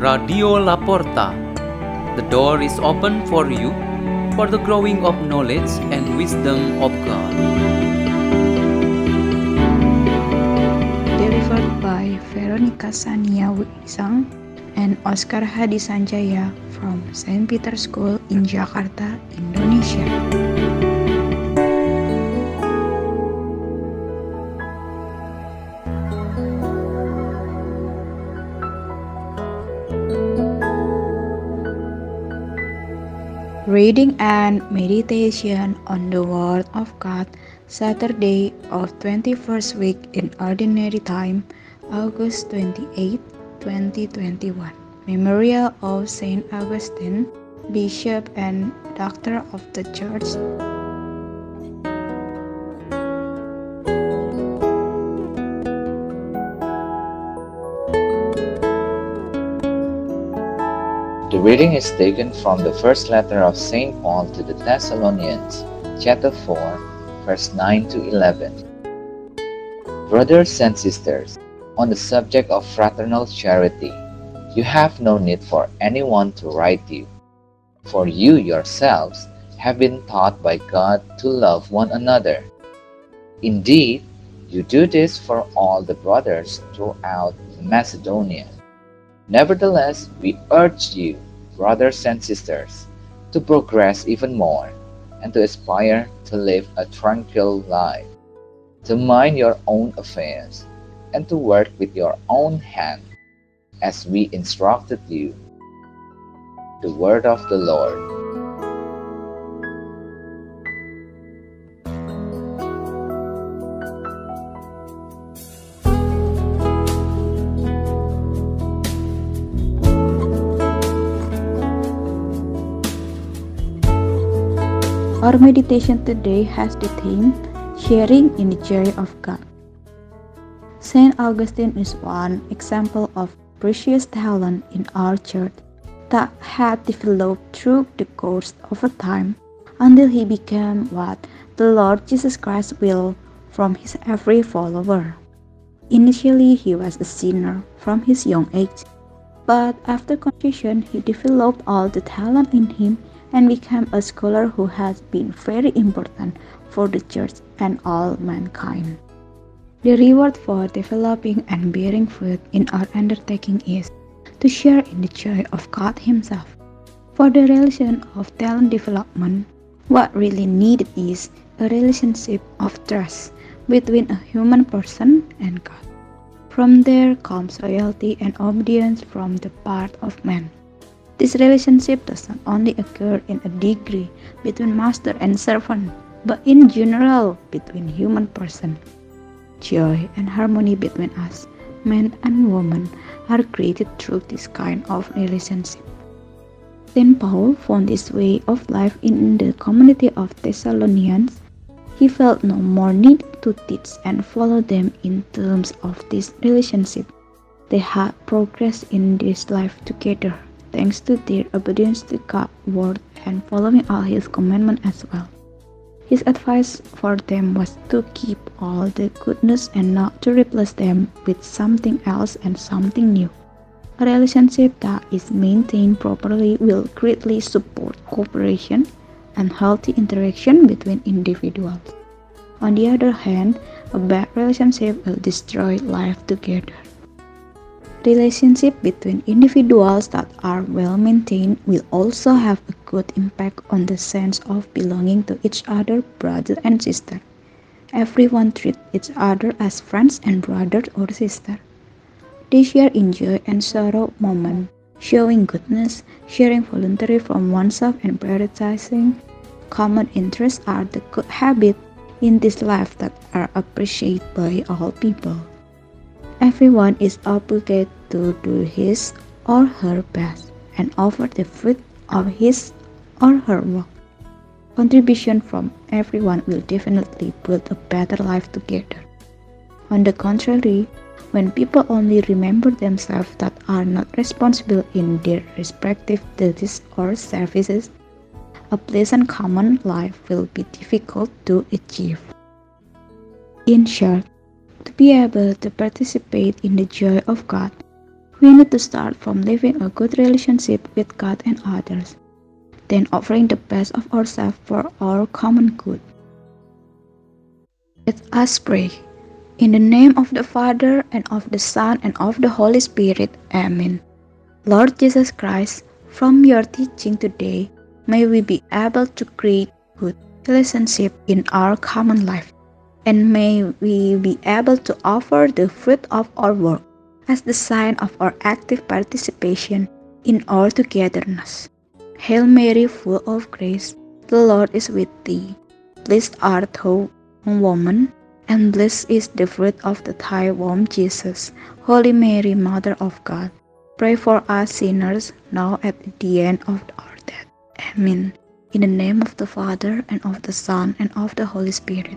Radio Laporta. The door is open for you for the growing of knowledge and wisdom of God. Delivered by Veronica Sania Wisang and Oscar Hadi Sanjaya from St. Peter School in Jakarta, Indonesia. Reading and meditation on the Word of God, Saturday of 21st week in Ordinary Time, August 28, 2021. Memorial of Saint Augustine, Bishop and Doctor of the Church. The reading is taken from the first letter of St. Paul to the Thessalonians, chapter 4, verse 9 to 11. Brothers and sisters, on the subject of fraternal charity, you have no need for anyone to write you, for you yourselves have been taught by God to love one another. Indeed, you do this for all the brothers throughout Macedonia. Nevertheless, we urge you, brothers and sisters, to progress even more and to aspire to live a tranquil life, to mind your own affairs, and to work with your own hand, as we instructed you. The word of the Lord. Our meditation today has the theme Sharing in the Joy of God. Saint Augustine is one example of precious talent in our church that had developed through the course of time until he became what the Lord Jesus Christ will from his every follower. Initially, he was a sinner from his young age, but after conversion, he developed all the talent in him and became a scholar who has been very important for the church and all mankind. The reward for developing and bearing fruit in our undertaking is to share in the joy of God Himself. For the relation of talent development, what really needed is a relationship of trust between a human person and God. From there comes loyalty and obedience from the part of man. This relationship does not only occur in a degree between master and servant, but in general between human person. Joy and harmony between us, man and woman, are created through this kind of relationship. St. Paul found this way of life in the community of Thessalonians. He felt no more need to teach and follow them in terms of this relationship. They had progressed in this life together thanks to their obedience to God's word and following all His commandments as well. His advice for them was to keep all the goodness and not to replace them with something else and something new. A relationship that is maintained properly will greatly support cooperation and healthy interaction between individuals. On the other hand, a bad relationship will destroy life together. Relationship between individuals that are well maintained will also have a good impact on the sense of belonging to each other, brother and sister. Everyone treats each other as friends and brother or sister. They share in joy and sorrow moment, showing goodness, sharing voluntary from oneself and prioritizing common interests are the good habits in this life that are appreciated by all people. Everyone is obligated to do his or her best and offer the fruit of his or her work. Contribution from everyone will definitely build a better life together. On the contrary, when people only remember themselves that are not responsible in their respective duties or services, a pleasant common life will be difficult to achieve. In short, to be able to participate in the joy of God, We need to start from living a good relationship with God and others, then offering the best of ourselves for our common good. Let us pray. In the name of the Father, and of the Son, and of the Holy Spirit. Amen. Lord Jesus Christ, from your teaching today, may we be able to create good relationship in our common life, and may we be able to offer the fruit of our work as the sign of our active participation in our togetherness. Hail Mary, full of grace, the Lord is with thee. Blessed art thou women, and blessed is the fruit of the thy womb, Jesus. Holy Mary, Mother of God, pray for us sinners, now at the end of our death. Amen. In the name of the Father, and of the Son, and of the Holy Spirit.